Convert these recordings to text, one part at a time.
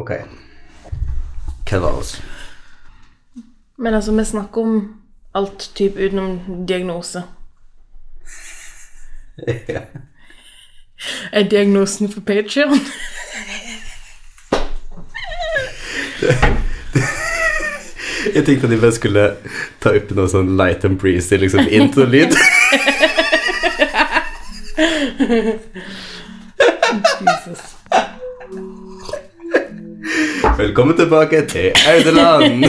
Ok. Hva var oss? Men altså, vi snakker om alt typ utenom diagnose. ja. Er diagnosen for Patreon? Jeg tenkte at jeg bare skulle ta opp noe sånn light and breezy, liksom intro-lyd. Jesus. Velkommen tilbake til Audeland.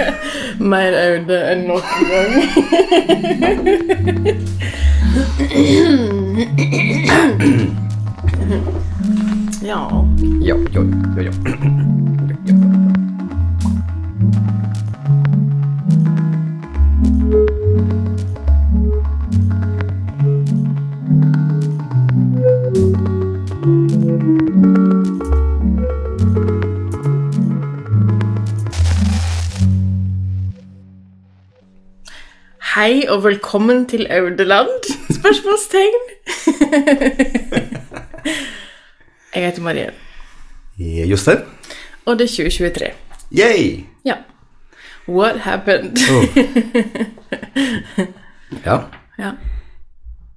Mer Aude enn noen gang. ja. Ja, ja, ja, ja. Hei og velkommen til Audeland? Spørsmålstegn. Jeg heter Marie, Ja, Jostein? og det er 2023. Yay! Ja. What happened? Oh. Ja. Ja.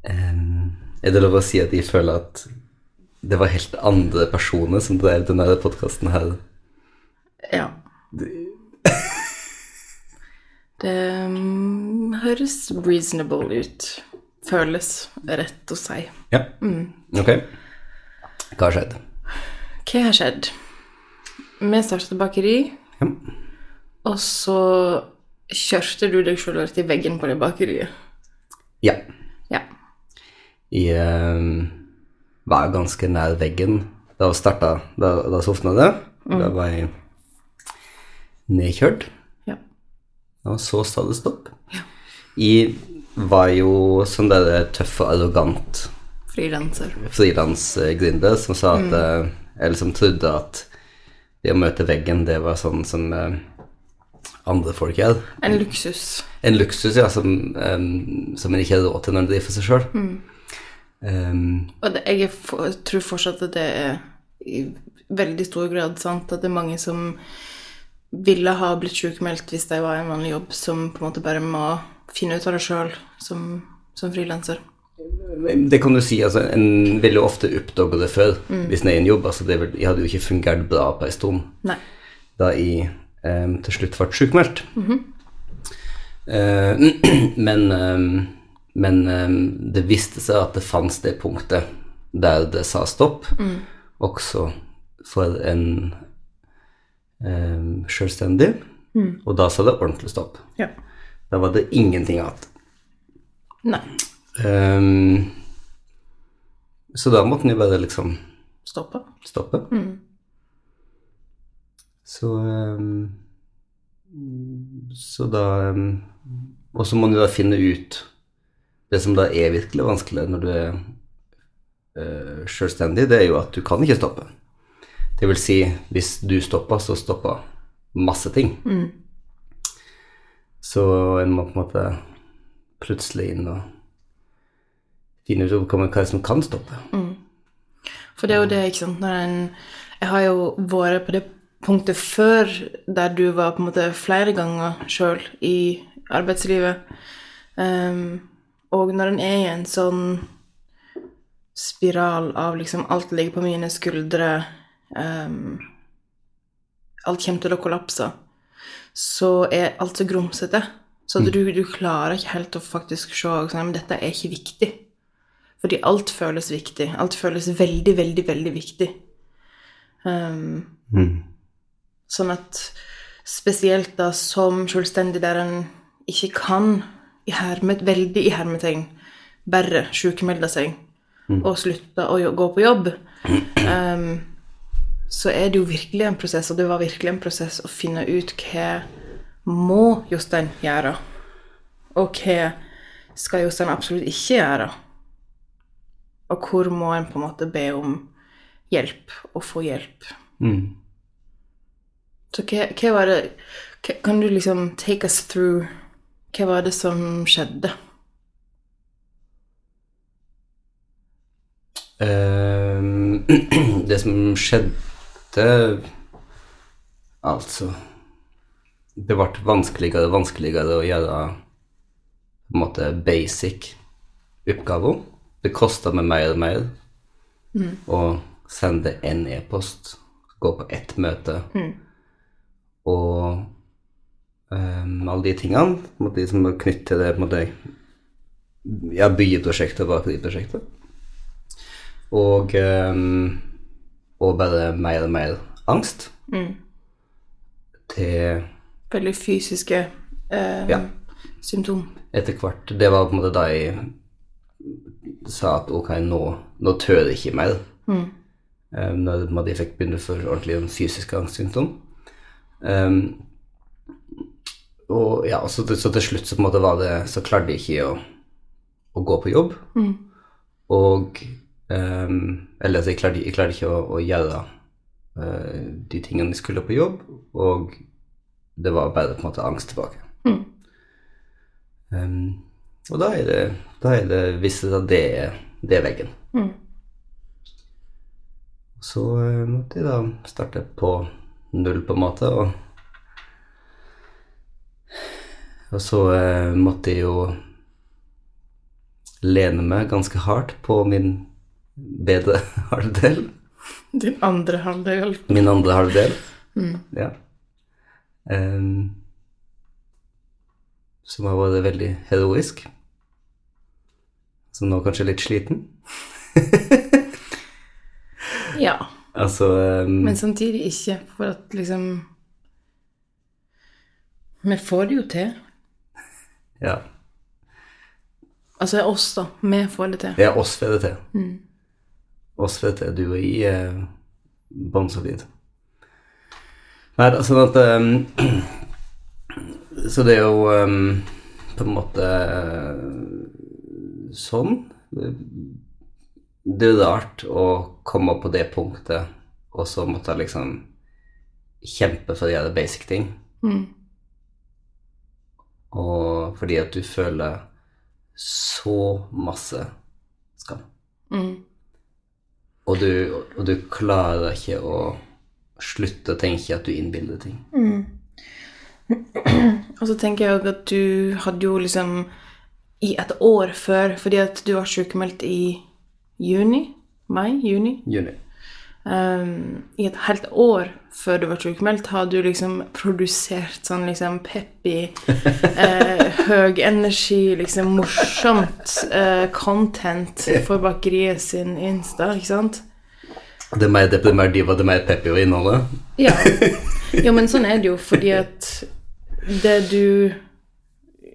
Um, er det lov å si at jeg føler at det var helt andre personer som drev denne podkasten her? ja. Det mm, høres reasonable ut. Føles rett å si. Ja. Ok. Hva har skjedd? Hva har skjedd? Vi startet bakeri, Ja. og så kjørte du deg selv rett i veggen på det bakeriet. ja. Ja. Jeg uh, var ganske nær veggen da vi starta. Da, da sovna det. Da var jeg nedkjørt. Ja. Og så sa det stopp. Jeg var jo sånn der tøff og arrogant Frilanser. frilansgründer som sa at mm. Eller som trodde at det å møte veggen, det var sånn som eh, andre folk gjør. En luksus. En luksus, ja, som, um, som en ikke har råd til når en driver for seg sjøl. Og det, jeg for, tror fortsatt at det er i veldig stor grad sant at det er mange som ville ha blitt sykemeldt hvis de var i en vanlig jobb, som på en måte bare må finne ut av det sjøl som, som frilanser. Det kan du si, altså, en vil jo ofte oppdage det før hvis en er i en jobb. Altså, det hadde jo ikke fungert bra på en stund da jeg em, til slutt ble sjukmeldt. Eh, men em, men det viste seg at det fantes det punktet der det sa stopp, også for en um, selvstendig, og da sa det ordentlig stopp. Ja. Da var det ingenting annet. Nei. Um, så da måtte den jo bare liksom Stoppe. stoppe. Så um, Så da um, Og så må du da finne ut Det som da er virkelig vanskelig når du er uh, selvstendig, det er jo at du kan ikke stoppe. Det vil si, hvis du stopper, så stopper masse ting. Så en må på en måte plutselig inn og finne ut hva hva som kan stoppe. For det er jo det, ikke sant, når en Jeg har jo vært på det punktet før der du var på en måte flere ganger sjøl i arbeidslivet. Um, og når en er i en sånn spiral av liksom alt ligger på mine skuldre Um, Alt kommer til å kollapse. Så er alt så grumsete. Så du, du klarer ikke helt å faktisk se sånn, men dette er ikke viktig. Fordi alt føles viktig. Alt føles veldig, veldig, veldig viktig. Um, Sånn at spesielt da som selvstendig der en ikke kan i hermet, veldig i hermetegn bare sjukmelde seg og slutte å gå på jobb, um, så er det jo virkelig en prosess, og det var virkelig en prosess å finne ut hva må Jostein gjøre, og hva skal Jostein absolutt ikke gjøre. Og hvor må en på en måte be om hjelp, og få hjelp. Mm. Så hva, hva var det hva, Kan du liksom take us through Hva var det som skjedde? Um, det som skjedde Altså Det ble vanskeligere og vanskeligere å gjøre på en måte basic oppgaver. Det kosta meg mer og mer å sende én e-post, gå på ett møte og um, alle de tingene på en måte, de som er knyttet til det på en måte, ja, byggeprosjektet og bakeriprosjektet. Og, ehm, og bare mer og mer angst til Veldig fysiske eh, Ja. symptom. etter hvert Det var på en måte da jeg sa at ok, nå, nå tør jeg ikke mer. Um, når på jeg fikk begynne for ordentlig en fysisk angstsymptom. Um, og ja, så til, så til slutt så på en måte var det Så klarte jeg ikke å, å gå på jobb. Og um, Eller at jeg klarte, jeg klarte ikke å, å gjøre uh, de tingene jeg skulle på jobb, og det var bare på en måte angst tilbake. Um, og da er det, da er det visst at det er, det er veggen. Så uh, måtte jeg da starte på null, på en måte, og Og så uh, måtte jeg jo lene meg ganske hardt på min bedre halvdel. Din andre halvdel. Min andre halvdel. Ja. Um, som har vært veldig heroisk. Som nå kanskje er litt sliten. Ja. Altså um, Men samtidig ikke, for at liksom Vi får det jo til. Ja. Altså oss, da. Vi får det til. Er oss får det til. Oss til. Du og jeg er bånn solid. Nei, sånn at um, Så det er jo um, på en måte eh, sånn. Det er rart å komme på det punktet, og så måtte jeg liksom kjempe for å gjøre basic ting. Og fordi at du føler så masse skam. Og, du, og du klarer ikke å slutte å tenke at du innbilder ting. Og så tenker jeg at du hadde jo liksom i et år før, fordi at du var sykemeldt i juni, mai, juni, Juni. Um, i et helt år før du var sykemeldt, har du liksom produsert sånn liksom peppy, eh, høy energi, liksom morsomt eh, content for bakeriet sin Insta, ikke sant? Det er mer, det er mer diva, det er mer peppy å innholdet. Ja. Jo, men sånn er det jo, fordi at det du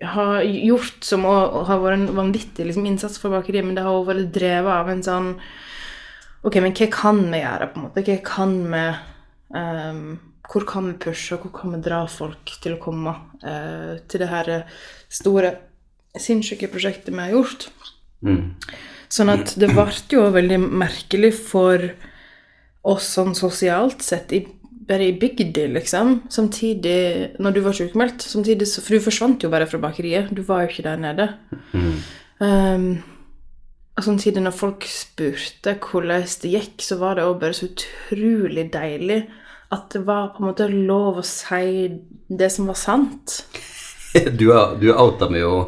har gjort som har vært en vanvittig liksom, innsats for bakeriet, men det har vært drevet av en sånn Ok, men hva kan vi gjøre, på en måte? Hva kan vi um, Hvor kan vi pushe, og hvor kan vi dra folk til å komme uh, til det her store, sinnssyke prosjektet vi har gjort? Sånn at det ble jo veldig merkelig for oss sånn sosialt sett, i, bare i bygda, liksom. Samtidig, når du var sykemeldt, samtidig For du forsvant jo bare fra bakeriet. Du var jo ikke der nede. Um, og siden når folk spurte hvordan det gikk, så var det også bare så utrolig deilig at det var på en måte lov å si det som var sant. Du har, du outa meg jo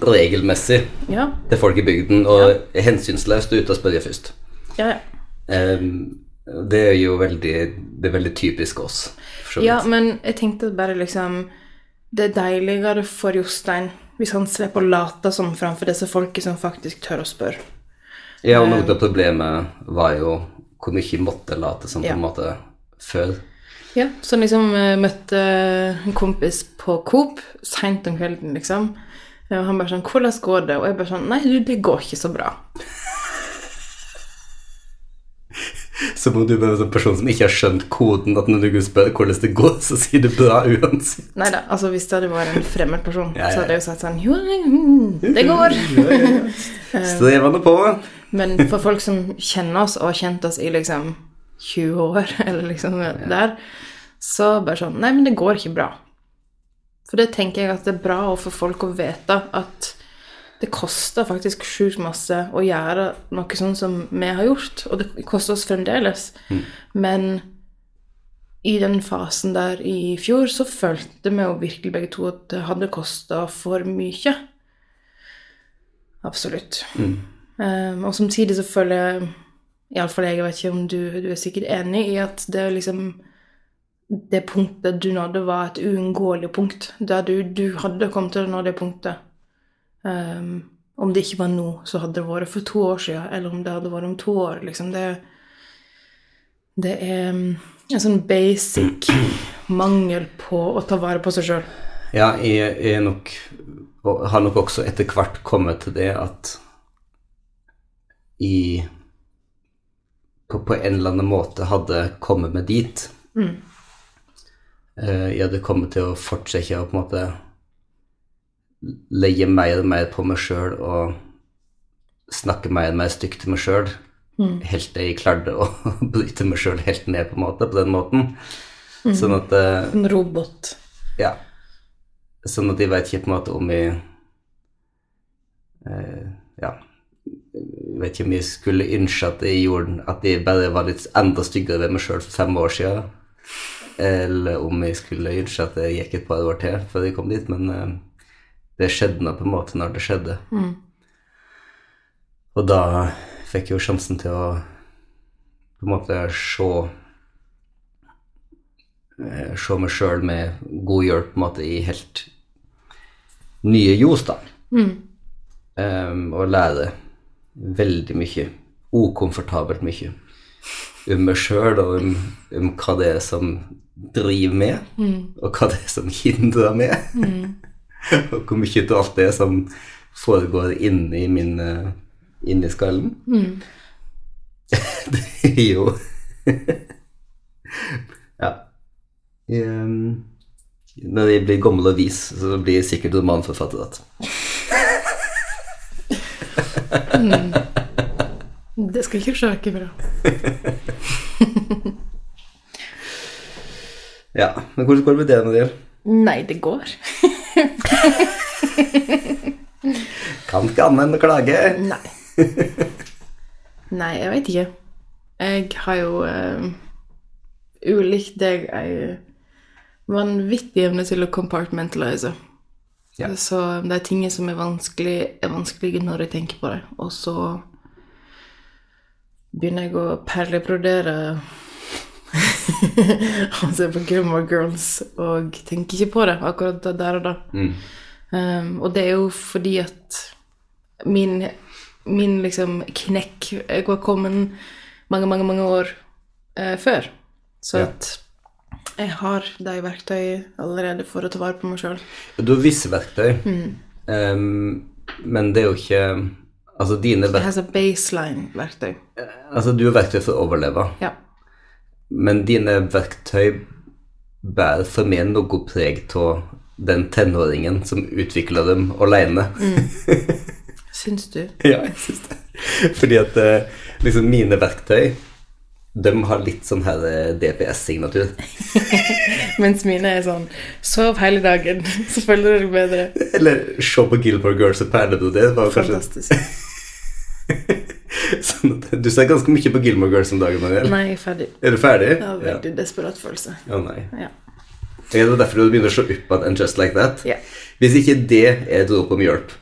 regelmessig Ja. til folk i bygden, og hensynsløst ute og spør jeg først. Ja, ja. Um, det er jo veldig, det er veldig typisk oss. Ja, men jeg tenkte bare liksom Det er deiligere for Jostein hvis han slipper å late som framfor disse folket som faktisk tør å spørre. Ja, og noe av problemet var jo hvor mye måtte late som på en måte før. Ja, så liksom eh, møtte en kompis på Coop seint om kvelden, liksom. Og han bare sånn 'Hvordan går det?' Og jeg bare sånn 'Nei, du, det går ikke så bra'. Som om du er en sånn person som ikke har skjønt koden, at når du spør hvordan det går, så sier du bra uansett. Nei da, altså hvis det hadde vært en fremmed person, Ja, ja, så hadde jeg jo sagt sånn 'Jo, mm, det går'. Strevende på. Men for folk som kjenner oss, og har kjent oss i liksom 20 år, eller liksom der, så bare sånn Nei, men det går ikke bra. For det tenker jeg at det er bra for folk å vite at det koster faktisk sjukt masse å gjøre noe sånn som vi har gjort, og det koster oss fremdeles. Men i den fasen der i fjor så følte vi jo virkelig begge to at det hadde kosta for mye. Absolutt. Um, og samtidig så føler jeg Iallfall jeg, jeg vet ikke om du, du er sikkert enig i at det liksom Det punktet du nådde, var et uunngåelig punkt. Der du, du hadde kommet til å nå det punktet. Um, om det ikke var nå, så hadde det vært for to år siden, eller om det hadde vært om to år. liksom det det er um, en sånn basic mangel på å ta vare på seg sjøl. Ja, jeg, jeg er nok og har nok også etter hvert kommet til det at i på, på en eller annen måte hadde kommet meg dit. Mm. jeg hadde kommet til å fortsette å på en måte legge mer og mer på meg sjøl og snakke mer og mer stygt til meg sjøl, helt til jeg klarte å bryte meg sjøl helt ned på måte, på den måten. Sånn at eh, En robot. ja. Sånn at jeg vet ikke på en måte om jeg eh, Ja. Jeg vet ikke om jeg skulle ønske at jeg gjorde At jeg bare var litt enda styggere ved meg sjøl for fem år siden. Eller om jeg skulle ønske at det gikk et par år til før jeg kom dit. Men eh, det skjedde nå på en måte når det skjedde. Og da fikk jeg jo sjansen til å på en måte se eh, se meg sjøl med god hjelp på en måte i helt nye ljos, da. Em, og lære veldig mye, ukomfortabelt mye, om meg sjøl og om, om hva det er som driver med, og hva det er som hindrer meg, og hvor mye av alt det som foregår inni min eh, inni skallen. det er jo Ja. Um, når jeg blir gammel og vis, så blir jeg sikkert romanforfatter igjen. Det skal ikke se ikke bra. Ja, men hvordan går det med det når det gjelder? Nei, det går. Kan ikke annet enn å klage. Nei. Nei, jeg vet ikke. Jeg har jo uh, ulikt deg ei vanvittig evne til å compartmentalise. Ja. Så det er ting som er vanskelig, er vanskelige når jeg tenker på det. Og så begynner jeg å perleprodere og ser på Gilmore Girls og tenker ikke på det akkurat der og da. Um, og det er jo fordi at min, min liksom knekk var kommet mange, mange, mange år uh, før. Så Ja. at jeg har de verktøy allerede for å ta vare på meg sjøl. Du har visse verktøy, em, men det er jo ikke Altså, dine Jeg verktøy har så baseline-verktøy. Altså, du har verktøy for å overleve, Ja. Men dine verktøy bærer for meg noe preg av den tenåringen som utvikla dem alene. Syns du? Ja, jeg syns det. Fordi at eh, liksom mine verktøy, de har litt sånn her eh, DPS-signatur. Mens mine er sånn Sov hele dagen, så føler du deg bedre. Eller se på Gilmore Girls og perlebroder. Fantastisk. sånn Du ser ganske mye på Gilmore Girls om dagen, Daniel. Nei, jeg er ferdig. Er du ferdig? Jeg har veldig desperat følelse. Å nei. Ja. Er det derfor du begynner å se opp på And Just Like That? Ja. Hvis ikke det er et rop om hjelp.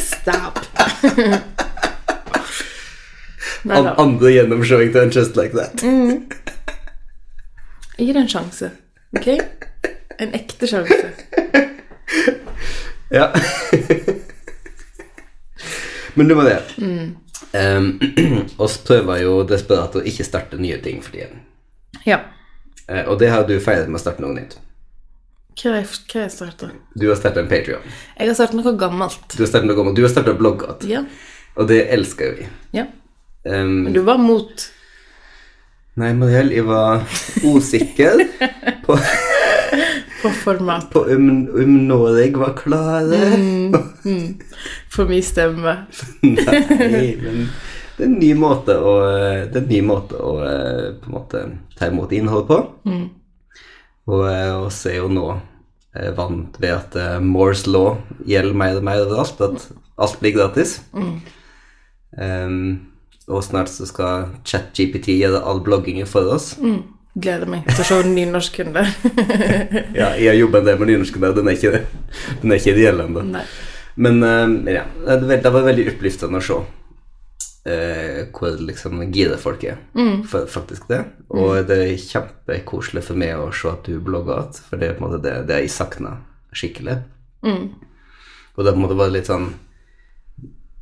Stop. An andre gjennomsjåing til And Just Like That. Gi det en sjanse. Ok? En ekte sjanse. Ja. Men det var det. Um, oss prøver jo desperat å ikke starte nye ting for tiden. Ja. Uh, og det har du feiret med å starte noe nytt. Hva har jeg starta? Du har startet en Patreon. Jeg har starta noe gammelt. Du har startet noe gammelt. Du har startet blogg igjen. Ja. Og det elsker vi. ja. Um, Men du var mot Nei, Mariell, jeg var usikker på, på format. på om, om når jeg var klare. For min stemme. Nei, men det er en ny måte å, det er en ny måte å eh, på en måte ta imot innhold på. Og eh, oss er jo nå eh, vant ved at eh, Moores law gjelder mer og mer overalt, at alt blir gratis. Um, Og snart så skal ChatGPT gjøre all bloggingen for oss. Mm. Gleder meg til å se nynorsken der. Ja, jeg har jobba en del med nynorsken der, den er ikke, den er ikke ideell ennå. Men eh, ja, det var- veldig oppløftende å se eh, hvor liksom gira folk er. For, faktisk det. Og det er kjempekoselig for meg å se at du blogger igjen, for det er på en måte det, det jeg savna skikkelig. Og det på en måte var litt sånn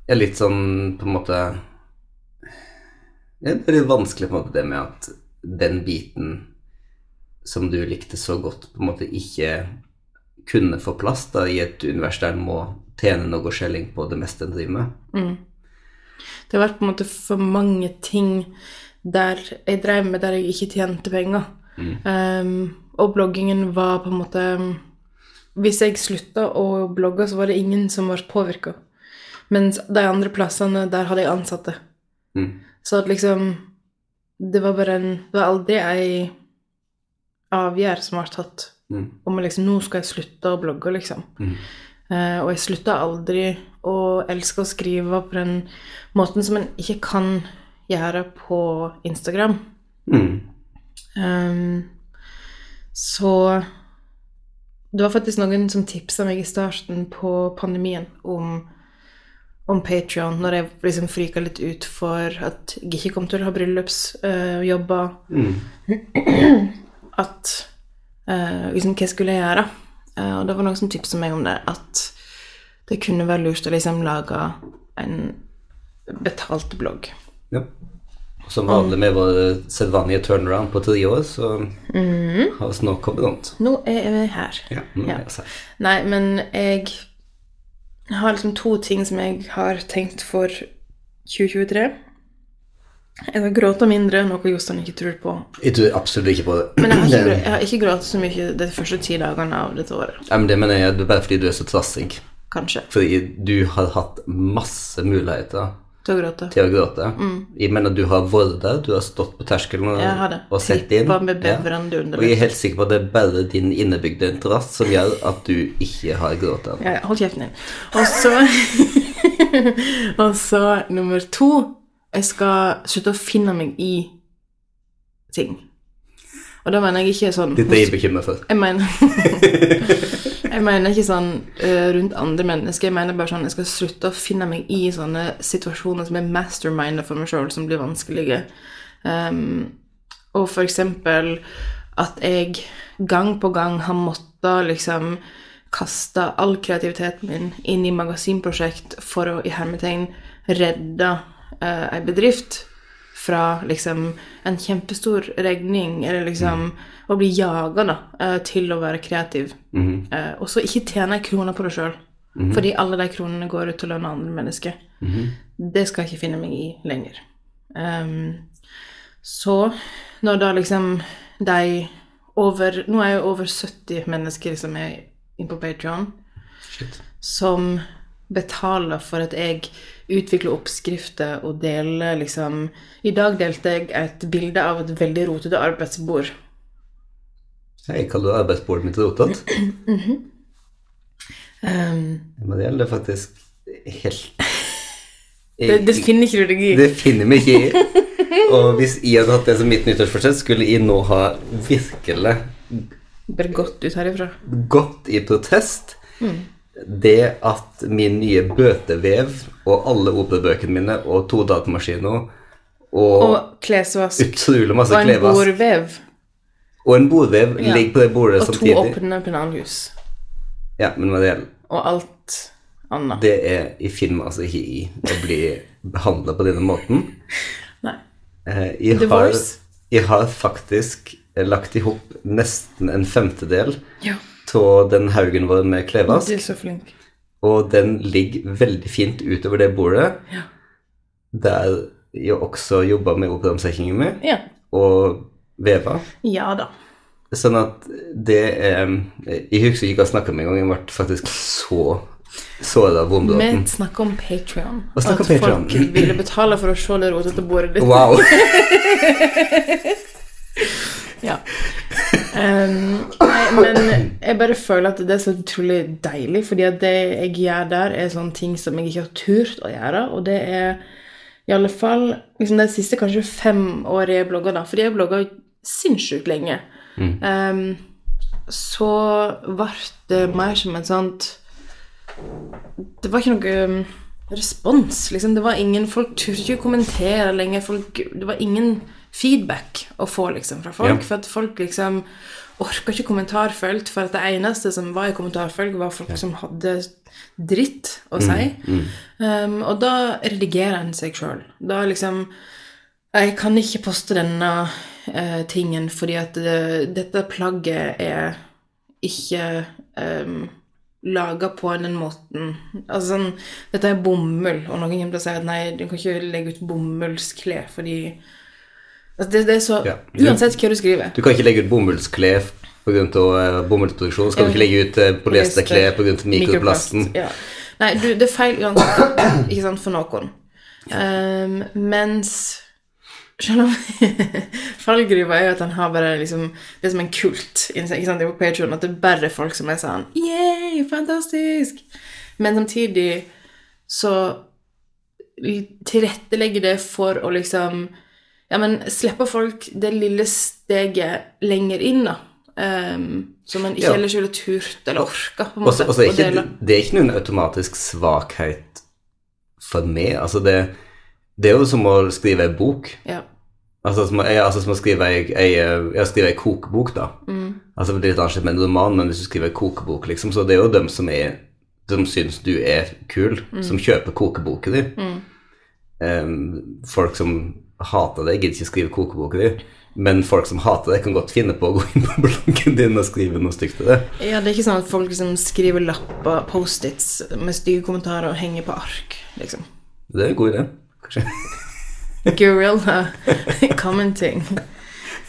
ja, Litt sånn på en måte ja, Det er litt vanskelig på en måte det med at den biten som du likte så godt, på en måte ikke kunne få plass da i et univers der en må tjene noe skjelling på det meste en driver med. Det har vært på en måte for mange ting der jeg drev med der jeg ikke tjente penger. Um, og bloggingen var på en måte Hvis jeg slutta å blogge, så var det ingen som ble påvirka. Mens de andre plassene, der hadde jeg ansatte. Mm. Så at liksom Det var bare en Det var aldri ei avgjørelse som ble tatt Mm. om liksom Nå skal jeg slutte å blogge, liksom. Mm. Uh, og jeg slutta aldri å elske å skrive på den måten som en ikke kan gjøre på Instagram. Mm. Um, så det var faktisk noen som tipsa meg i starten på pandemien om, om Patrion, når jeg liksom frika litt ut for at jeg ikke kom til å ha bryllupsjobber. Mm. at eh, liksom, hva skulle jeg gjøre? Uh, og det var noen som tipsa meg om det, at det kunne være lurt å liksom lage en betalt blogg. Ja. Og Som vanlig med vår sedvanlige turnaround på tre år, så har vi nå kommet rundt. Nå er vi her. Ja, nå er vi her. Nei, men jeg har liksom to ting som jeg har tenkt for 2023. Jeg har gråte mindre, noe Jostein ikke tror på. Jeg tror absolutt ikke på det. Men jeg har ikke, jeg har ikke grått så mye de første ti dagene av dette året. ja, men det mener jeg det er bare fordi du er så trassig. Kanskje. Fordi du har hatt masse muligheter Til å gråte. til å gråte. Jeg mener du har vært der, du har stått på terskelen og, Jeg har det. og sett inn. Med Ja. bevrende Og jeg er helt sikker på at det er bare din innebygde interesse som gjør at du ikke har grått ennå. Ja, ja, hold kjeften din. Og så Og så nummer to Jeg skal slutte å finne meg i ting. Og da mener jeg ikke sånn Dette er jeg bekymret for. Jeg mener Jeg mener ikke sånn uh, rundt andre mennesker. Jeg mener bare sånn jeg skal slutte å finne meg i sånne situasjoner som er masterminder for meg sjøl, som blir vanskelige. Um, og for eksempel at jeg gang på gang har måttet liksom kaste all kreativiteten min inn i magasinprosjekt for å i hermetegn redde uh, ei bedrift fra liksom en kjempestor regning, eller liksom å bli jaga da, eh, til å være kreativ. Eh, og så ikke tjene ei krone på det sjøl. Fordi alle de kronene går ut til å lønne andre mennesker. Det skal jeg ikke finne meg i lenger. Um, så når da liksom de over Nå er jo over 70 mennesker som er inne på Patreon Shit. som betaler for at jeg utvikler oppskrifter og deler liksom I dag delte jeg et bilde av et veldig rotete arbeidsbord. Jeg kaller arbeidsbordet mitt rotete. Um, Men det gjelder faktisk helt det, det finner ikke du deg i. Det finner vi ikke i. Og hvis jeg hadde hatt det som mitt nyttårsforsett, skulle jeg nå ha virkelig Bare gått ut herifra. gått i protest. Det at min nye bøtevev og alle operabøkene mine og to datamaskiner og, Og klesvask. utrolig masse Og en klesvask bordvev. og en bordvev Ja. ligger på det bordet Og to åpne penalhus. Ja, men hva det gjelder Og alt annet. Det er i film altså ikke i å bli behandla på denne måten. Nei. Eh, Jeg har, jeg har faktisk lagt i hop nesten en femtedel Ja. Av den haugen vår med Du klevask, er så flink. og den ligger veldig fint utover det bordet, Ja. der jeg også jobba med operamsekkingen min, Ja. og veva. Ja da. Sånn at det er Jeg husker ikke hva jeg snakka om engang, jeg ble faktisk så såra av Vi vonbråten. snakker om snakker at om Patreon. folk ville betale for å se det rotete bordet ditt. Wow! Ja. Um, nei, men jeg bare føler at det er så utrolig deilig, fordi at det jeg gjør der, er sånne ting som jeg ikke har turt å gjøre, og det er i alle fall liksom de siste kanskje fem årene jeg blogger, da, fordi jeg blogga sinnssykt lenge, em, så ble det mer som et sånt Det var ikke noe um, respons, liksom. Det var ingen Folk turte ikke å kommentere lenger. Folk, det var ingen feedback å få, liksom, fra folk. Ja. For at folk liksom orka ikke kommentarfelt, for at det eneste som var i kommentarfelt, var folk som hadde dritt å si. Um, og da redigerer en seg sjøl. Da liksom Jeg kan ikke poste denne uh, tingen fordi at det, dette plagget er ikke um, laga på den måten Altså sånn Dette er bomull, og noen kommer til å si at nei, du kan ikke legge ut bomullsklær fordi det, det er så Ja. Uansett hva du skriver. Du kan ikke legge ut bomullsklær pga. Uh, bomullsproduksjon. Skal du ikke legge ut uh, polyesterklær pga. mikroplasten? Ja. Nei, du, det er feil uansett, ikke sant, for noen. Um, mens selv om fallgruva er jo at han har bare liksom Det er som en kult ikke sant, på Patreon, at det er bare folk som er sånn Yeah, fantastisk! Men samtidig så tilrettelegger det for å liksom Ja, men slipper folk det lille steget lenger inn, da. Um, som man ikke Ja. ellers ville turt eller orka. på en måte, Også, også ikke, dele. det er ikke noen automatisk svakhet for meg. Altså, det, det er jo som å skrive en bok. Ja. Altså som, jeg, altså som å skrive ei, ei, jeg skriver ei kokebok, da. Altså det er litt annerledes med en roman, men hvis du skriver ei kokebok, liksom, så det er jo dem som er som syns du er kul, som kjøper kokeboken din. Um, folk som hater deg, gidder ikke skrive kokeboka di. Men folk som hater det, kan godt finne på å gå inn på bloggen din og skrive noe stygt til det. ja, det er ikke sånn at folk liksom skriver lapper, Post-its med stygge kommentarer og henger på ark, liksom. Det er en god idé, kanskje. Gorilla commenting.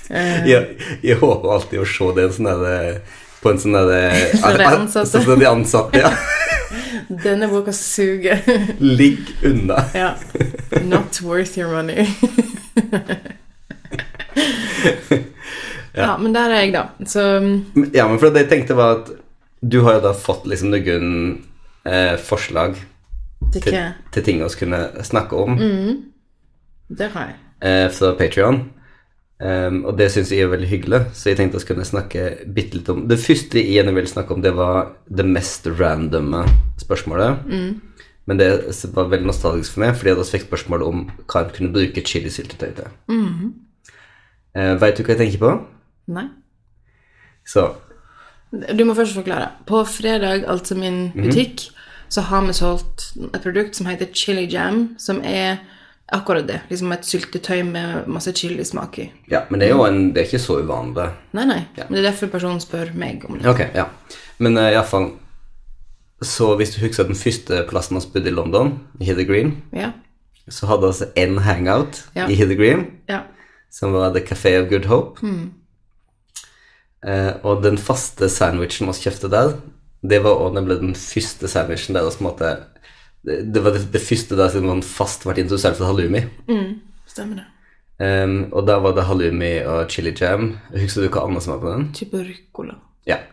jeg, jeg håper alltid å se det en sånn derre- på en sånn derre de ansatte. Sånn som de ansatte, ja. Denne boka suger. Ligg unna. ja. Not worth your money. ja, men der er jeg, da. Så Ja, men for det jeg tenkte var at du har jo da fått liksom noen eh, forslag til til, ting vi kunne snakke om Det har jeg. eh, fra Patrion. Um, og det syns jeg er veldig hyggelig, så jeg tenkte vi kunne snakke bitte litt om Det første jeg ville snakke om, det var det mest randomme spørsmålet. Men det var veldig nostalgisk for meg, fordi jeg hadde fikk spørsmål om hva en kunne bruke chilisyltetøy til. Mm Veit du hva jeg tenker på? Nei. Så Du må først forklare. På fredag, altså min butikk, så har vi solgt et produkt som heter Chili Jam, som er akkurat det. Liksom et syltetøy med masse chilismak i. Ja, men det er jo en, det er ikke så uvanlig. Nei, nei. Men det er derfor personen spør meg om det. Ok, ja. Men uh, iallfall Så hvis du husker den første plassen vi bodde i London, i Hither Green, Ja. så hadde vi én hangout Ja. i Hither Green, Ja. som var The Café of Good Hope. Eh, og den faste sandwichen vi kjøpte der, det var også nemlig den første sandwichen der vi måte Det, det var det, det første da man fast ble introdusert for halloumi. Stemmer det. Um, og da var det halloumi og chili jam. Husker du hva annet som var på den? Tuberculo. Ja.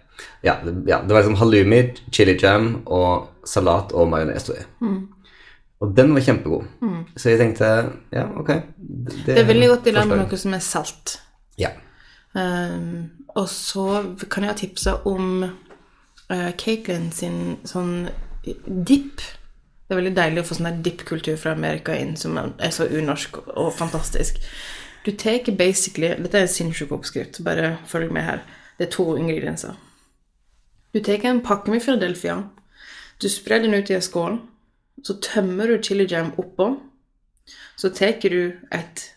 Ja, det, ja, det var liksom halloumi, chili jam og salat og majones. Mm. Og den var kjempegod. Så jeg tenkte ja, ok. Det, Det er veldig godt i land med noe som er salt. Ja. Um, og så kan jeg tipse om uh, Caitlin sin sånn dip. Det er veldig deilig å få sånn dip-kultur fra Amerika inn, som er så unorsk og fantastisk. Du tar basically Dette er en sinnssyk oppskrift, bare følg med her. Det er to ingredienser. Du tar en pakke med Philadelphia. Du sprer den ut i en skål. Så tømmer du chili jam oppå. Så tar du et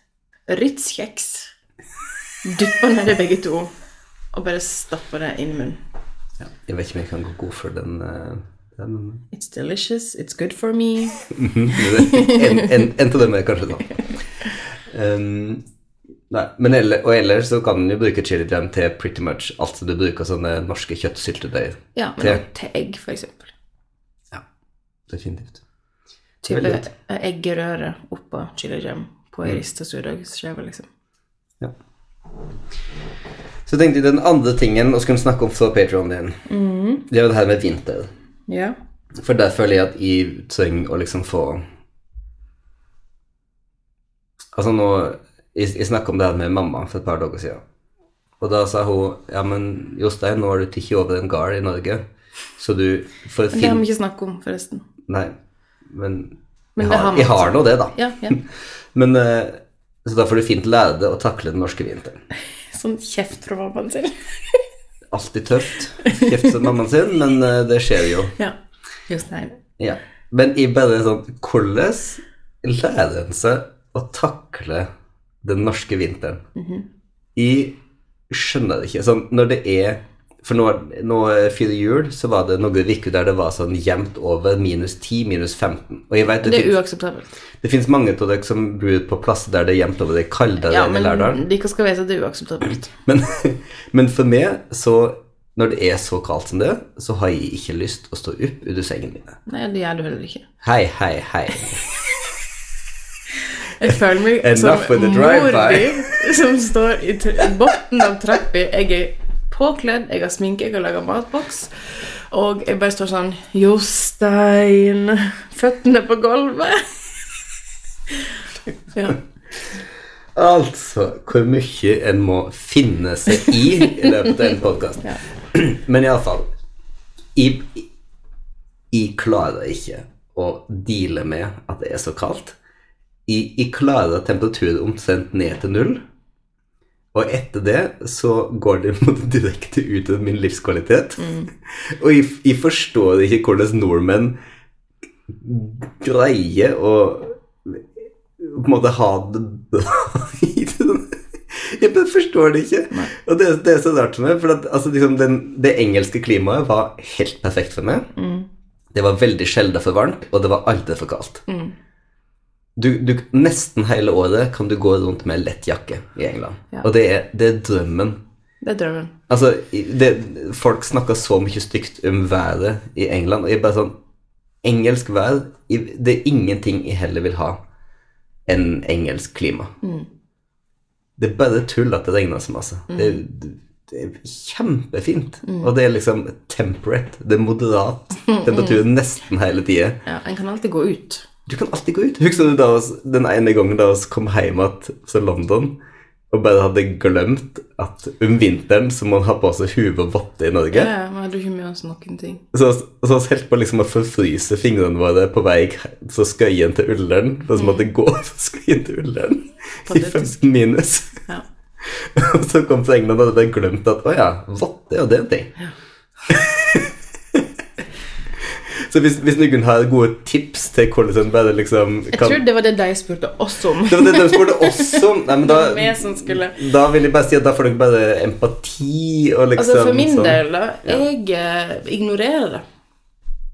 Ritz-kjeks Dypper i begge to og bare stapper det inn i munnen. ja. Jeg vet ikke om jeg kan gå god for den, den It's delicious, it's good for me. en, en, en av dem er kanskje sånn. Um, nei, men eller, og ellers så kan du bruke chili jam til pretty much alt du bruker sånne norske kjøttsyltetøy. Ja, men også til egg, for eksempel. Ja, definitivt. Type Veldig eggerøre oppå chili jam på Mm. ei rista surdagsskive, liksom. Ja. Så tenkte jeg den andre tingen vi kunne snakke om fra Patreon din, det er jo det her med vinter. Ja. For der føler jeg at jeg trenger å liksom få Altså nå Jeg, jeg snakka om det her med mamma for et par dager siden. Og da sa hun ja, men Jostein, nå har du tikket over en gard i Norge, så du får fin... Det har vi ikke snakket om, forresten. Nei, men, Men jeg, har, jeg har nå det, da. Ja, ja. Men eh, Så da får du fint lære deg å takle den norske vinteren. Sånn kjeft fra mammaen sin. Alltid tøft. Kjefte som mammaen sin, men eh, det skjer jo. Ja. just det. Ja. Men i bare sånn Hvordan lærer en seg å takle den norske vinteren? Jeg skjønner det ikke. Sånn, når det er For nå, nå før jul så var det noen uker der det var sånn jevnt over minus 10, minus 15. Og jeg vet det, Det er uakseptabelt. det finnes mange av dere som bor på plasser der det er jevnt over det er kaldere Ja, enn i Lærdal. De skal vite at det er uakseptabelt. Men, men for meg, så når det er så kaldt som det, så har jeg ikke lyst å stå opp under sengen min. Nei, det gjør du heller ikke. Hei, hei, hei. Jeg føler meg som mor di som står i bunnen av trappa. Jeg er påkledd, jeg har sminke, jeg har laga matboks. Og jeg bare står sånn Jostein Føttene på gulvet. Ja. Altså, hvor mye en må finne seg i i løpet av en podkast. Ja. Men iallfall jeg, jeg klarer ikke å deale med at det er så kaldt. Jeg, jeg klarer temperatur omtrent ned til null. Og etter det så går det direkte ut av min livskvalitet. Og jeg, jeg forstår ikke hvordan nordmenn greier å på en måte ha det bra i den Jeg bare forstår det ikke. Og det, det er så rart for meg, for at, altså, liksom, den, det engelske klimaet var helt perfekt for meg. Det var veldig sjelden for varmt, og det var aldri for kaldt. Du, du, nesten hele året kan du gå rundt med lett jakke i England. Ja. Og det er, det er drømmen. Det er drømmen. Altså, det, folk snakker så mye stygt om været i England, og jeg bare sånn Engelsk vær Det er ingenting jeg heller vil ha enn engelsk klima. Det er bare tull at det regner så masse. Det, det, det er kjempefint. Og det er liksom temperate. Det er moderat temperatur nesten hele tida. Ja, En kan alltid gå ut. Du kan alltid gå ut. Husker du oss, den ene gangen da vi kom hjem igjen fra London og bare hadde glemt at om vinteren så må man ha på seg hue og votter i Norge? Ja, ja, Vi hadde ikke med oss noen ting. Så, så vi holdt på liksom å forfryse fingrene våre på vei fra Skøyen til Ullern. For vi måtte gå fra Skøyen til Ullern i 15 minus. Ja. Og så kom fra England og hadde glemt at å ja, votter, ja, det er en ting. så hvis, hvis noen har gode tips til hvordan en bare liksom Jeg tror det var det de spurte oss om. Det var det de spurte oss om. Nei, men da, skulle da vil jeg bare si at da får dere bare empati og liksom Altså For min sånn. del, da. Jeg eh, ignorerer det.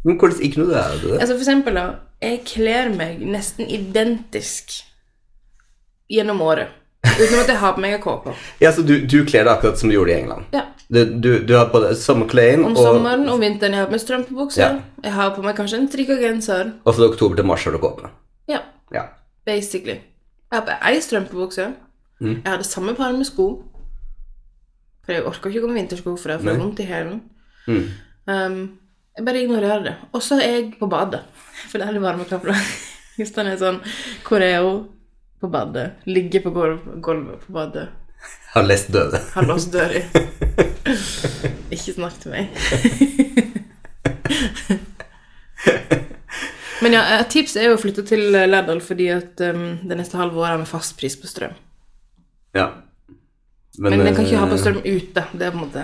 Men hvordan ignorerer du det? Altså For eksempel, da. Jeg kler meg nesten identisk gjennom året. Uten at jeg har på meg kåpe. Ja, så du, du kler deg akkurat som du gjorde i England? Ja. Du, du, du har på deg sommerklær, Om og, sommeren og vinteren jeg har på meg strømpebukse. Ja. Jeg har på meg kanskje en strikka genser. og fra oktober til mars har du kåpe. Ja, Ja. basically. Jeg har på ei strømpebukse. Mm. Jeg har det samme paret med sko. For jeg orker ikke å gå med vintersko, for jeg får vondt i hælen. Mm. Um, jeg bare ignorerer det. Og så er jeg på badet. For det er litt Hvis den er sånn Hvor er hun? På badet. Ligge på gulv, gulvet på badet. Har lest døde. Har låst døra. Ikke snakk til meg. Men ja, et tips er jo å flytte til Lærdal fordi at um, det neste halve året har vi fast pris på strøm. Ja. Men den kan ikke ha på eh, strøm ute. Det er på en måte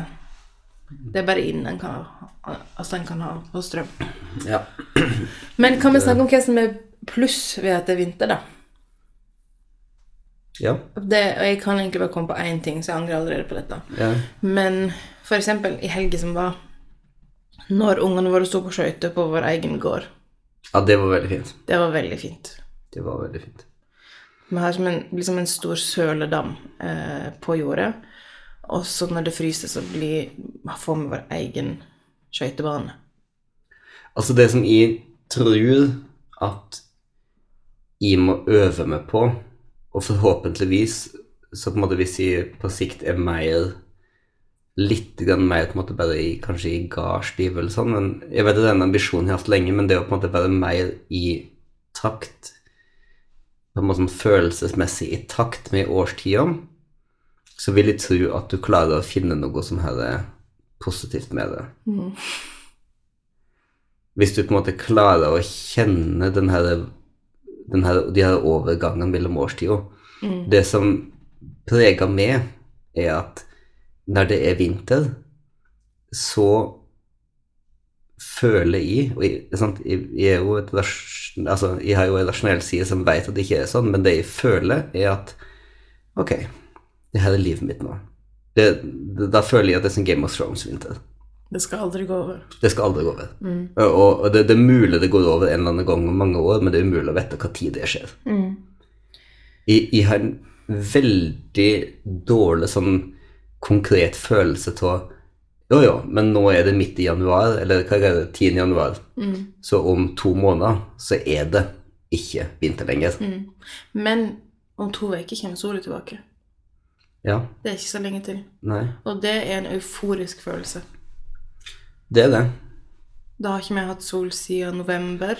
Det er bare inn en kan ha, altså en kan ha på strøm. Ja. Men kan vi snakke om hva som er pluss ved at det er vinter, da? Ja. Det, og jeg kan egentlig bare komme på én ting, så jeg angrer allerede på dette. ja. Men for eksempel i helga som var, når ungene våre sto på skøyter på vår egen gård, Ja, det var veldig fint. det var veldig fint. Det var veldig fint. Vi har som en, liksom en stor søledam eh, på jordet, og så når det fryser, så blir, får vi vår egen skøytebane. Altså, det som jeg tror at jeg må øve meg på, og forhåpentligvis så på en måte hvis jeg på sikt er mer litt mer på en måte bare i, kanskje i gardstiv eller sånn, men jeg vet det er en ambisjon jeg har hatt lenge, men det å på en måte være mer i takt på en måte sånn følelsesmessig i takt med årstida, så vil jeg tro at du klarer å finne noe som her er positivt med det. Hvis du på en måte klarer å kjenne den her, den her, de her overgangene mellom årstider. Det som preger meg, er at når det er vinter, så føler jeg og jeg, sant, jeg, jeg, er altså, jeg har jo en rasjonell side som vet at det ikke er sånn, men det jeg føler, er at ok, det her er livet mitt nå. Det, det, da føler jeg at det er som Game of Thrones-vinter. Det skal aldri gå over. Det skal aldri gå over. Og, og det, det er mulig det går over en eller annen gang om mange år, men det er umulig å vite tid det skjer. Jeg, jeg har en veldig dårlig sånn konkret følelse av jo, jo, men nå er det midt i januar, eller hva er det, 10. januar, så om to måneder så er det ikke vinter lenger. Men om to uker kommer sola tilbake. Ja, Det er ikke så lenge til. nei, Og det er en euforisk følelse. Det er det. Da har ikke vi hatt sol siden november.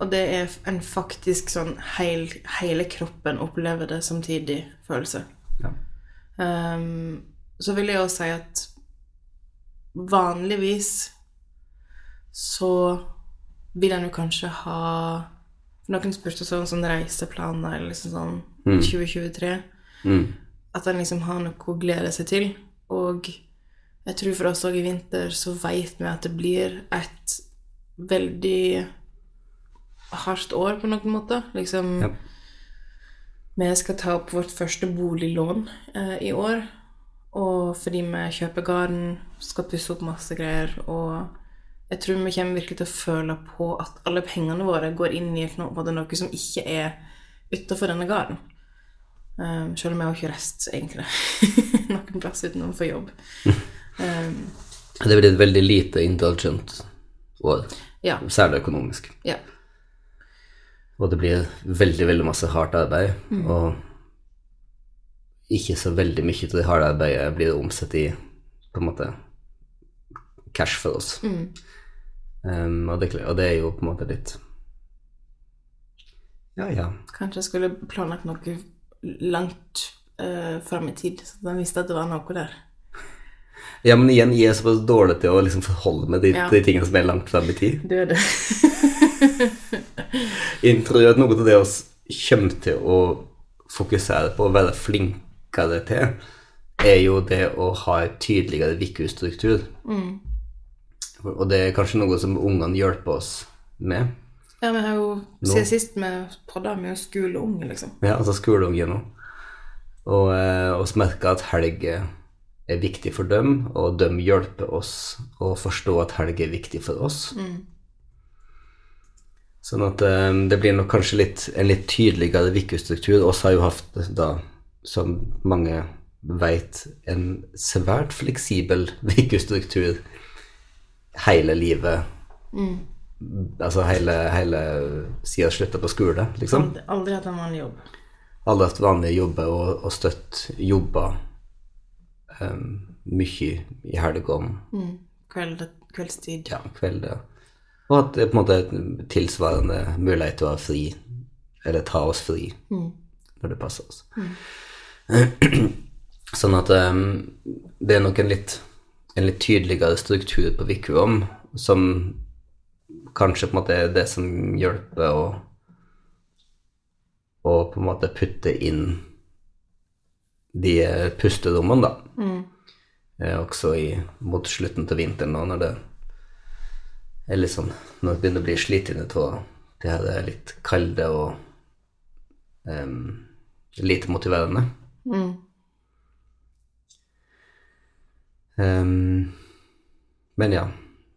Og det er en faktisk sånn heil, hele kroppen opplever det samtidig følelse. Ja. Um, så vil jeg også si at vanligvis så vil en jo kanskje ha Noen spurte sånn, sånn reiseplaner eller liksom sånn 2023. Mm. At en liksom har noe å glede seg til. Og jeg tror for oss òg i vinter så vet vi at det blir et veldig hardt år på noen måte. Liksom Ja. Vi skal ta opp vårt første boliglån eh, i år. Og fordi vi kjøper garden, skal pusse opp masse greier. Og jeg tror vi kommer virkelig til å føle på at alle pengene våre går inn i noe, noe som ikke er utafor denne garden. Um, selv om jeg har ikke reist, egentlig, noen plass utenom for jobb. Um, Det blir et veldig lite indulgent år, ja. særlig økonomisk. ja. Og det blir veldig, veldig masse hardt arbeid, og ikke så veldig mye av det harde arbeidet blir omsatt i på en måte cash for oss. Um, og, det, og det er jo på en måte litt Ja, ja. Kanskje jeg skulle planlagt noe langt uh, fram i tid, så de visste at det var noe der. Ja, men igjen, jeg er såpass dårlig til å liksom forholde meg til Ja. de tingene som er langt frem i tid. Du er det. Jeg tror at noe av det vi kommer til å fokusere på og være flinkere til, er jo det å ha en tydeligere VIKU-struktur. Og det er kanskje noe som ungene hjelper oss med. Ja, vi har jo Siden sist vi vi er jo skoleunge, liksom. Ja, altså skoleunge nå. Og eh, merker at helg er viktig for dem, og de hjelper oss å forstå at helg er viktig for oss. Sånn at um, det blir nok kanskje litt, en litt tydeligere VIKU-struktur. Oss har jo hatt, da, som mange vet, en svært fleksibel VIKU-struktur hele livet. Altså hele, hele siden slutta på skole, liksom aldri hatt en vanlig jobb. Aldri hatt vanlige jobber og, og støtt jobber um, mye i helgene, Kveld, kveldstid. ja, kvelder. Og at det er på en måte tilsvarende mulighet til å ha fri, eller ta oss fri, når det passer oss. sånn at um, det er nok en litt, en litt tydeligere struktur på Vikrom som kanskje på en måte er det som hjelper å å på en måte putte inn de pusterommene, da. Eh, også i, mot slutten til vinteren, nå, når det er litt sånn Når det begynner å bli slitne av det her er litt kalde og em, lite motiverende. Em, men ja.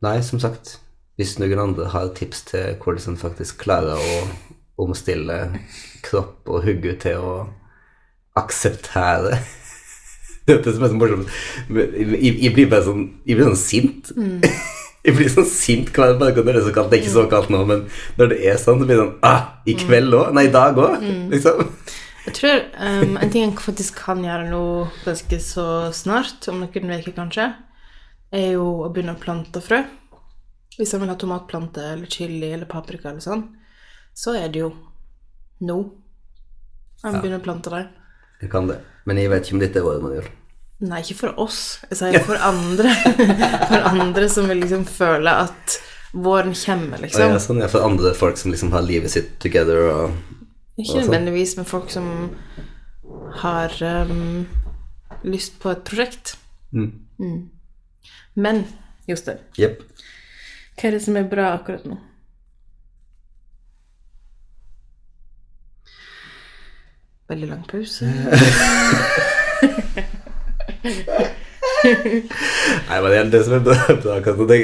Nei, som sagt, hvis noen andre har tips til hvordan en faktisk klarer å omstille kropp og hugge til å akseptere det som er så morsomt Jeg, jeg blir bare sånn Jeg blir sånn sint. Jeg blir sånn sint hver dag når det er så kaldt. Det er ikke så kaldt nå, men når det er sånn, så blir det sånn ah, I kveld òg? Nei, i dag òg? Liksom. Jeg tror um, en ting jeg faktisk kan gjøre nå ganske så snart, om noen uker kanskje, er jo å begynne å plante frø. Hvis jeg vil ha tomatplante eller chili eller paprika eller sånn, så er det jo Nå. Jeg begynner å plante dem. Jeg kan det. Men jeg vet ikke om dette er året man gjør. Nei, ikke for oss. Jeg sier for andre. For andre som vil liksom føle at våren kommer, liksom. ja, sånn, ja, for andre folk som liksom har livet sitt together og Ikke nødvendigvis med folk som har um, lyst på et prosjekt. Mm. Men Jostein, yep. hva er det som er bra akkurat nå? Veldig lang pause. Nei, men det, som er akkurat det,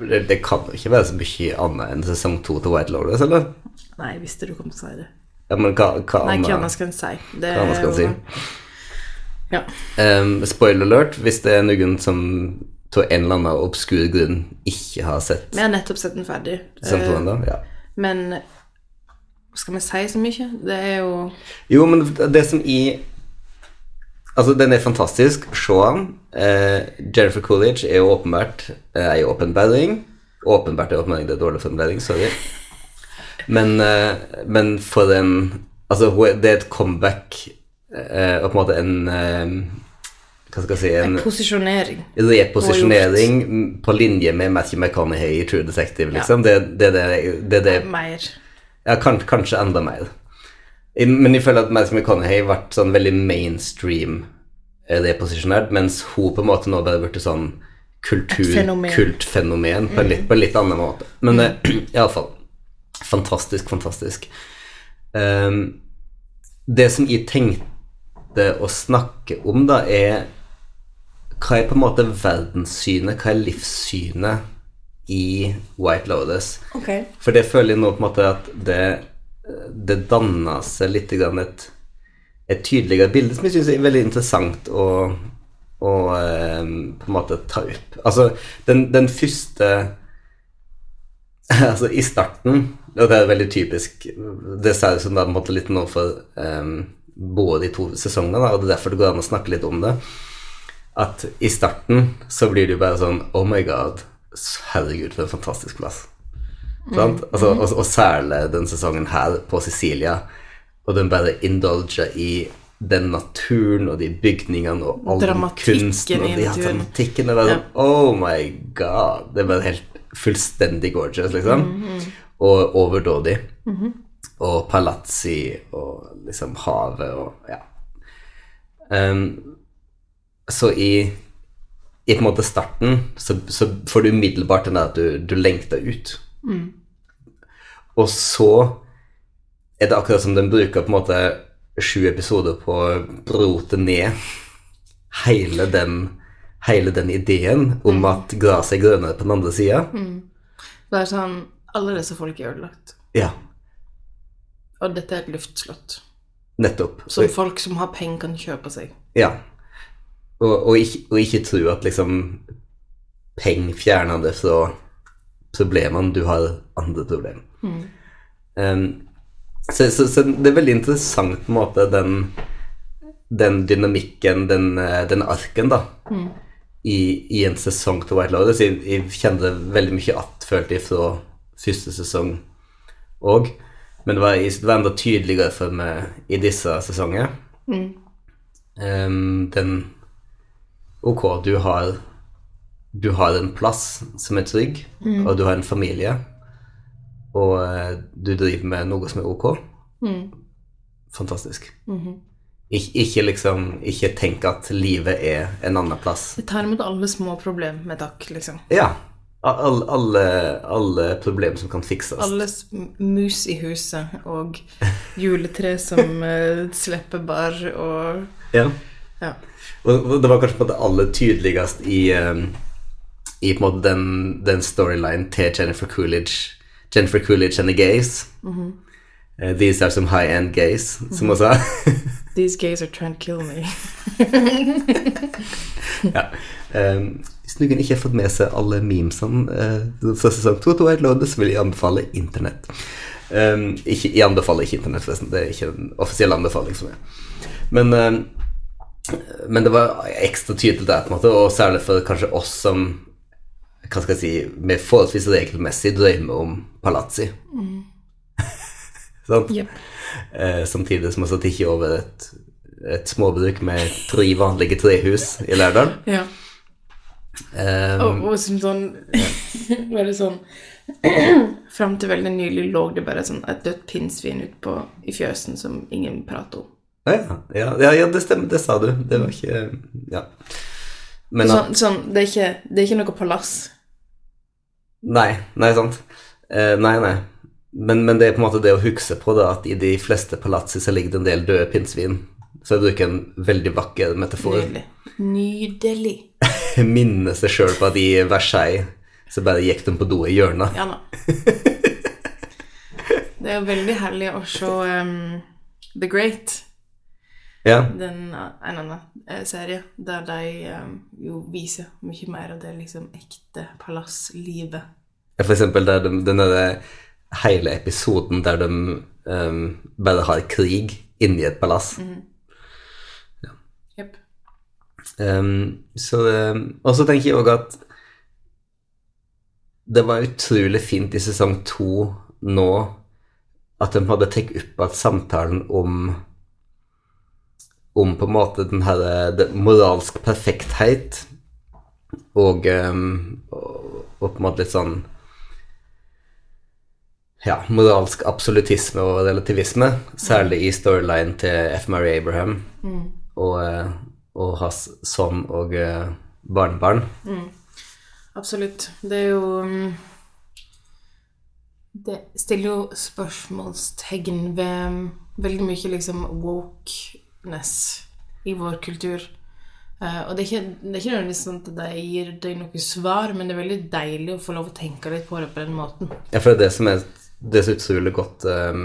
det, det kan jo ikke være så mye annet enn sesong to til White Lotus, eller? Nei, jeg visste du kom til å si det. Ja, men hva, hva Nei, hva annet? skal en si? Det Hva annet skal en si? Ja. Um, spoiler alert, hvis det er noen som av en eller annen obskur grunn ikke har sett Vi har nettopp sett den ferdig. to Eh, ja. Men skal vi si så mye? Det er jo Jo, men det som i Altså, den er fantastisk. Se den. Eh, Jennifer Coolidge er jo åpenbart eh, ei åpenbaring. Åpenbart er åpenbaring, det er dårlig formulering, sorry. Men, eh, men for en Altså, det er et comeback eh, og på en måte en eh, Hva skal jeg si en posisjonering. reposisjonering på linje med Matthew McConaughey i True Detective, liksom. Det, det, det, det, det, Mer. Ja, kan, kanskje enda mer. Men jeg føler at Madison McConaughey ble sånn veldig mainstream eh, reposisjonert, mens hun på en måte nå bare blitt sånn fenomen. kulturkultfenomen på, en litt, på en litt annen måte. Men mm. iallfall fantastisk, fantastisk. Um, det som jeg tenkte å snakke om, da, er hva er på en måte verdenssynet, hva er livssynet i White Lotus? Okay. For det føler jeg nå på en måte at det, det danna seg litt grann et, et tydeligere bilde som jeg syns er veldig interessant å, å eh, på en måte ta opp. Altså, den, den første Altså, i starten, og det er veldig typisk Det ser ut som det er på en måte litt nå for um, både de to sesongene, da, og det er derfor det går an å snakke litt om det. At i starten så blir det jo bare sånn Oh my god, herregud, for en fantastisk plass. Sant? Altså, og, og særlig den sesongen her på Sicilia, og den bare indulger i den naturen og de bygningene og all den kunsten og de ja, dramatikken. Det var sånn, oh my god. Det er bare helt fullstendig gorgeous, liksom. Og overdådig. Og palazzi og liksom havet og ja. Um, så i i på en måte starten så, så får du umiddelbart den der at du, du lengter ut. Og så er det akkurat som den bruker på en måte sju episoder på å brote ned hele den, hele den ideen om at gresset er grønnere på den andre sida. Det er sånn Alle disse folk er ødelagt. Ja, Og dette er et luftslott. nettopp. Som folk som har penger, kan kjøpe seg. Ja. Og, og, ikke, og ikke tro at liksom penger fjerner det fra problemene. Du har andre problemer. Um, så, så, så det er veldig interessant på en måte den, den dynamikken, den, eh, den arken, da, i, i en sesong til White Lotus. Jeg, jeg kjenner det veldig mye att, følte jeg, fra første sesong òg. Men det var, det var enda tydeligere for meg i disse sesonger. Um, den Ok, du har Du har en plass som er trygg, og du har en familie, og eh, du driver med noe som er ok. Fantastisk. Ik ikke liksom Ikke tenk at livet er en annen plass. Vi tar imot alle små problem med takk, liksom. Ja. Alle, alle, alle problemer som kan fikses. Alle mus i huset og juletre som uh, slipper bar og Ja. Ja. Og det var kanskje på det aller tydeligst i, um, i på en måte den, den storyline til Jennifer Coolidge. Jennifer Coolidge and the gays. Eh, these are some high-end gays, som hun sa. These gays are trying to kill me. ja. Um, hvis noen ikke har fått med seg alle memesene uh, fra sesong 2 av White så vil jeg anbefale internett. Um, ikke, jeg anbefaler ikke internett, forresten. Det er ikke en offisiell anbefaling som er. Men, um, men det var ekstra tydelig der, på en måte, og særlig for kanskje oss som hva skal jeg si, med forholdsvis regelmessig drømmer om palazzi. Mm. sånn? Yep. Eh, samtidig som jeg ikke over et, et småbruk med tre vanlige trehus i Lærdal. Ja. Um, Og, og som sånn Veldig sånn Fram til veldig nylig lå det bare sånn et dødt pinnsvin ute på i fjøsen som ingen prater om. Ja, ja, ja, det stemmer, det sa du. Det var ikke Ja. Men Sånn, sånn det, er ikke, det er ikke noe palass. Nei, nei, sant. Eh, nei, nei. Men, men det er på en måte det å huske på da, at i de fleste palatser så ligger det en del døde pinnsvin. Så jeg bruker en veldig vakker metafor. Nydelig. Nydelig. Minne seg sjøl på at i Versailles så bare gikk de på do i hjørnet. Ja da. Det er jo veldig herlig å se um, The Great, Ja, den uh, en annen eh, serie, der de um, jo viser mye mer av det liksom ekte palasslivet. For eksempel der de, den derre hele episoden der de um, bare har krig inni et palass. Jepp. Um, så, ehm, og så tenker jeg òg at det var utrolig fint i sesong to nå at de hadde tatt opp igjen samtalen om om på en måte den her det, moralsk perfekthet og, ehm, og, og på en måte litt sånn ja, moralsk absolutisme og relativisme, særlig i storyline til F. Mary Abraham og, eh, og hans sønn og eh, barnebarn. Absolutt. Det er jo um, Det stiller jo spørsmålstegn ved veldig mye liksom wokeness i vår kultur. Uh, og det er, ikke, det er ikke nødvendigvis sånn at det gir deg noe svar, men det er veldig deilig å få lov å tenke litt på det på den måten. Ja, for det er det som er, det er så utrolig godt um,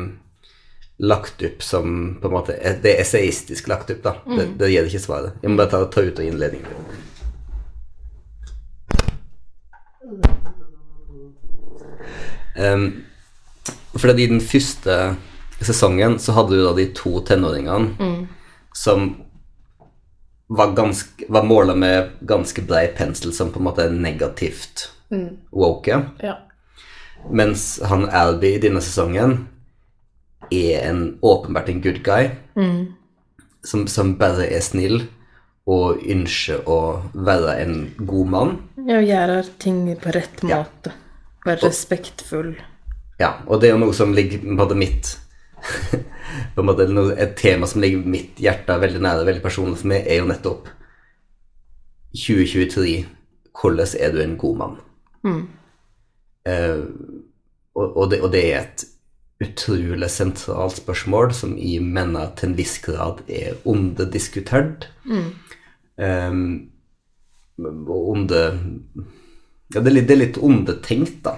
lagt opp som på en måte Det er esaistisk lagt opp, da. Det, det gir ikke svaret. Jeg må bare ta, ta ut av innledningen. Um, fordi i den første sesongen så hadde du da de to tenåringene som var, ganske, var måla med ganske brei pensel som på en måte er negativt woke. Ja. Mens han Alby i denne sesongen er en åpenbart en good guy. Som, som bare er snill og ønsker å være en god mann. ja gjøre ting på rett måte. Være respektfull. Ja, og det er jo noe som ligger på det mitt på en måte Et tema som ligger mitt hjerte veldig nære, veldig personlig for meg, er jo nettopp 2023. Hvordan er du en god mann? Eh, og, og, det, og det er et utrolig sentralt spørsmål som jeg mener til en viss grad er underdiskutert. Eh, og under Ja, det er litt, det er litt undertenkt, da.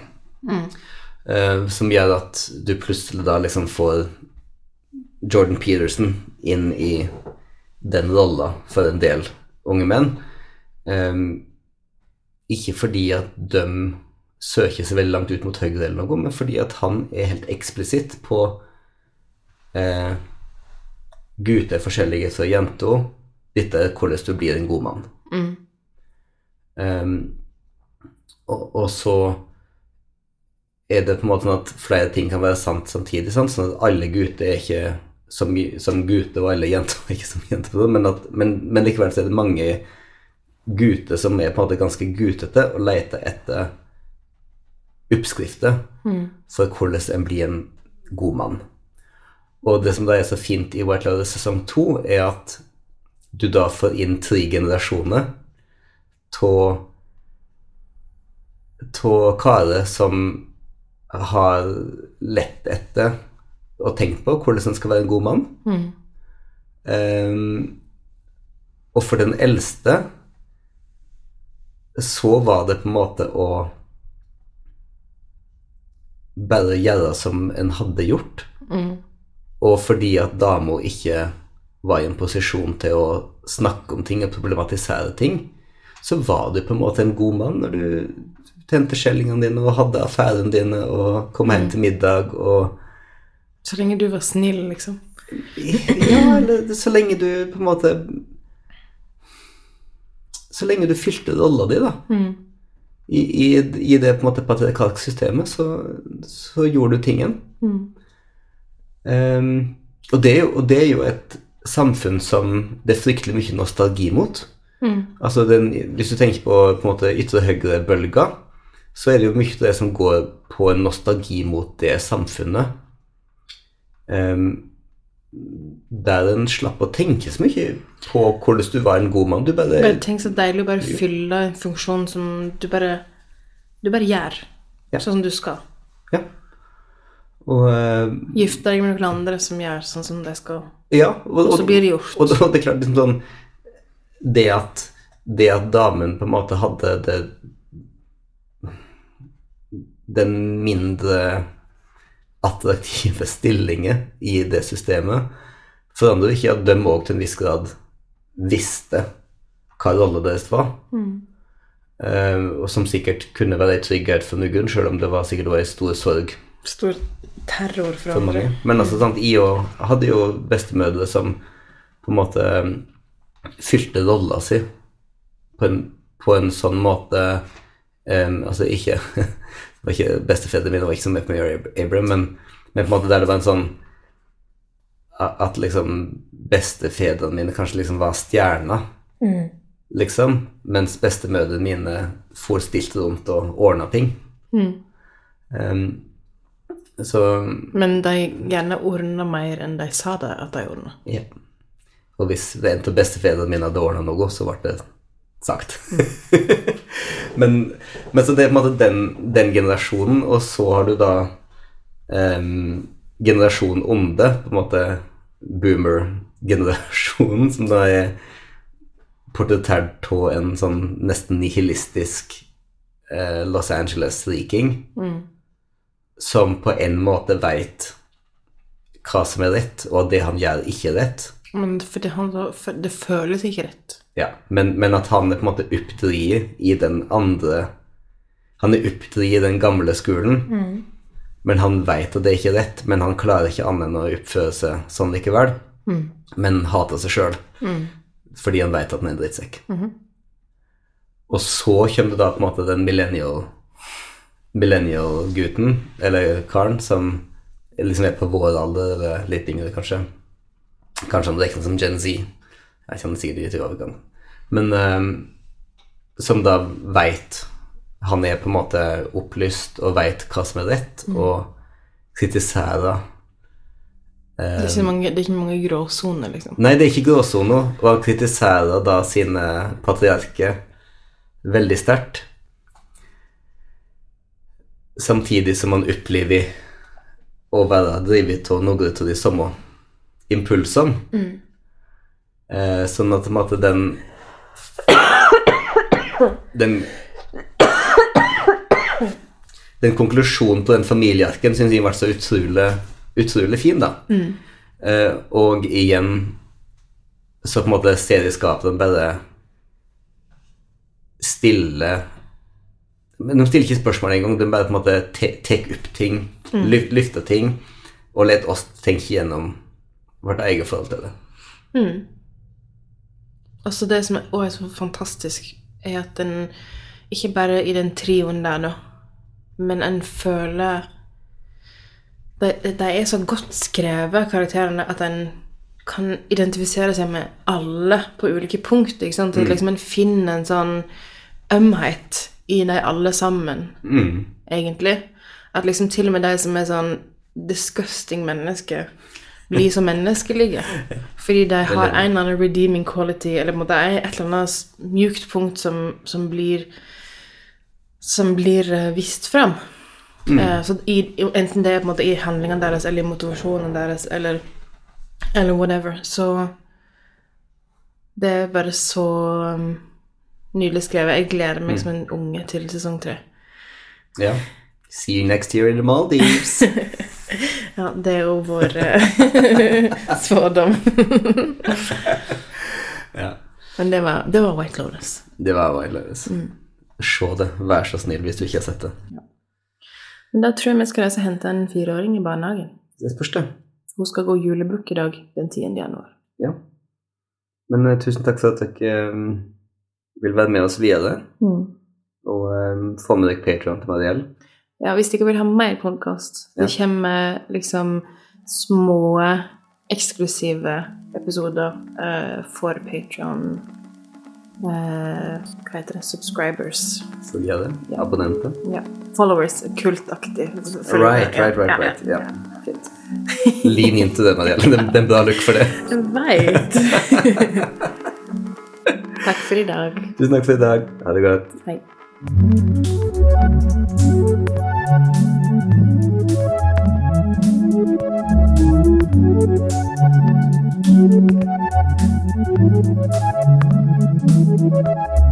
Eh, som gjør at du plutselig da liksom får Jordan Peterson inn i den rolla for en del unge menn. Um, ikke fordi at de søker seg veldig langt ut mot høyre eller noe, men fordi at han er helt eksplisitt på uh, gutter er forskjellige fra jenter. Dette er hvordan du blir en god mann. Eh, og, og så er det på en måte sånn at flere ting kan være sant samtidig. Sant? Sånn at alle gutter er ikke som, som gutter, og alle jenter er ikke som jenter. Men, at, men, men likevel så er det mange gutter som er på en måte ganske gutete, og leter etter oppskrifter for hvordan en blir en god mann. Og det som da er så fint i White Lotus sesong to, er at du da får inn tre generasjoner av karer som har lett etter og tenkt på hvordan en skal være en god mann. Ehm, og for den eldste så var det på en måte å bare gjøre som en hadde gjort. Og fordi at dama ikke var i en posisjon til å snakke om ting og problematisere ting, så var du på en måte en god mann når du tjente skjellingene dine og hadde affærene dine og kom hjem til middag og Så lenge du var snill, liksom. Ja, eller så lenge du på en måte Så lenge du fylte rolla di, da. I, i, I det på en måte patriarkalske systemet, så, så gjorde du tingen. Ehm, og, det og det er jo et samfunn som det er fryktelig mye nostalgi mot. Mm. Altså den, Hvis du tenker på, på en måte ytre høyre-bølga, så er det jo mye av det som går på en nostalgi mot det samfunnet. Um, der en slapp å tenke så mye på hvordan du var en god mann. Du bare Bare tenk så deilig å bare fylle en funksjon som du bare Du bare gjør. Ja. Sånn som du skal. Ja. Og uh, Gifte deg med noen andre som gjør sånn som de skal. Ja, og, Og så blir det gjort. Og, og det er klart liksom sånn Det at Det at damen på en måte hadde det Den mindre attraktive stillingen i det systemet, forandrer ikke at de òg til en viss grad visste hva rolle deres var. Eh, og som sikkert kunne være en trygghet for noen, selv om det var sikkert var en stor sorg Stor terror for for mange. Men altså, sant, jeg hadde jo bestemødre som på en måte um, fylte rolla si på en, på en sånn måte um, Altså ikke var ikke Bestefedrene mine var ikke så med på å Abram, men, men på en måte der det var en sånn At liksom bestefedrene mine kanskje liksom var stjerna, liksom, mens bestemødrene mine for stilt rundt og ordna ting. Um, så Men de gjerne ordna mer enn de sa det at de ordna. Ja. Og hvis en av bestefedrene mine hadde ordna noe, så ble det sagt. men, men så det er på en måte den, den generasjonen, og så har du da um, generasjon onde, på en måte boomer-generasjonen, som da er portrettert av en sånn nesten nihilistisk eh, Los Angeles-riking, som på en måte veit hva som er rett, og det han gjør, ikke er rett. Men for det, han, for det føles ikke rett. Ja, men, men at han er på en måte oppdrier i den andre Han er oppdrier i den gamle skolen, men han veit at det ikke er rett, men han klarer ikke annet enn å oppføre seg sånn likevel. Men hater seg sjøl fordi han veit at han er en drittsekk. Og så kommer det da på en måte den millennial millennial-gutten, eller karen, som liksom er på vår alder, eller litt yngre, kanskje. Kanskje han regnes som Gen Z. Jeg kjenner sikkert litt i overgang. Men uh, som da veit Han er på en måte opplyst og veit hva som er rett, og kritiserer Det er ikke mange, det er ikke mange gråsoner, liksom. Nei, det er ikke gråsoner. og han kritiserer da sine patriarker veldig sterkt. Samtidig som han opplever å være drevet av noen av de samme impulsene. Eh, sånn at på en måte den Den Den konklusjonen på den familiearken syns jeg ble så utrolig, utrolig fin, da. Eh, og igjen så på en måte serieskaperen bare stiller Men de stiller ikke spørsmål engang, de bare på en måte te- tar opp ting, mm. løfter ting, og lar oss tenke gjennom vårt eget forhold til det. Altså det som er, så fantastisk, er at den Ikke bare i den trioen der, da, men en føler De, de er så godt skrevet, karakterene, at en kan identifisere seg med alle på ulike punkt. ikke sant? At liksom En finner en sånn ømhet i de alle sammen, egentlig. At liksom til og med de som er sånn disgusting mennesker, blir så menneskelige. Fordi de har en eller annen redeeming quality, eller det er et eller annet mjukt punkt som, som blir som blir eh, vist fram. Eh, så i, enten det er på en måte i handlingene deres eller i motivasjonen deres eller, eller whatever, så Det er bare så um, nydelig skrevet. Jeg gleder meg som en unge til sesong tre. Ja. See you next year in the Maldives. Ja, det er jo vår svordom. ja. Men det var, det var White Lotus. Det var White Lotus. Mm. Se det, vær så snill hvis du ikke har sett det. Men da tror jeg vi skal reise og hente en fireåring i barnehagen. Det spørs det. Hun skal gå julebukk i dag, den 10. januar. Ja. Men uh, tusen takk for at dere eh, vil være med oss videre, og eh, få med dere Patreon til Mariell. Ja, hvis dere vil ha mer podkast, det Ja. kommer liksom små, eksklusive episoder uh, for Patreon uh, Hva heter det? Subscribers. Følger jeg det? Ja. Abonnenter? Ja. Followers. Kultaktig. Right, right, right, right. Ja. Fint. Lean into det, Marielle. Det det er en bra look for det. Jeg veit. Takk for i dag. Tusen takk for i dag. Ha det godt. Hei. Thank you.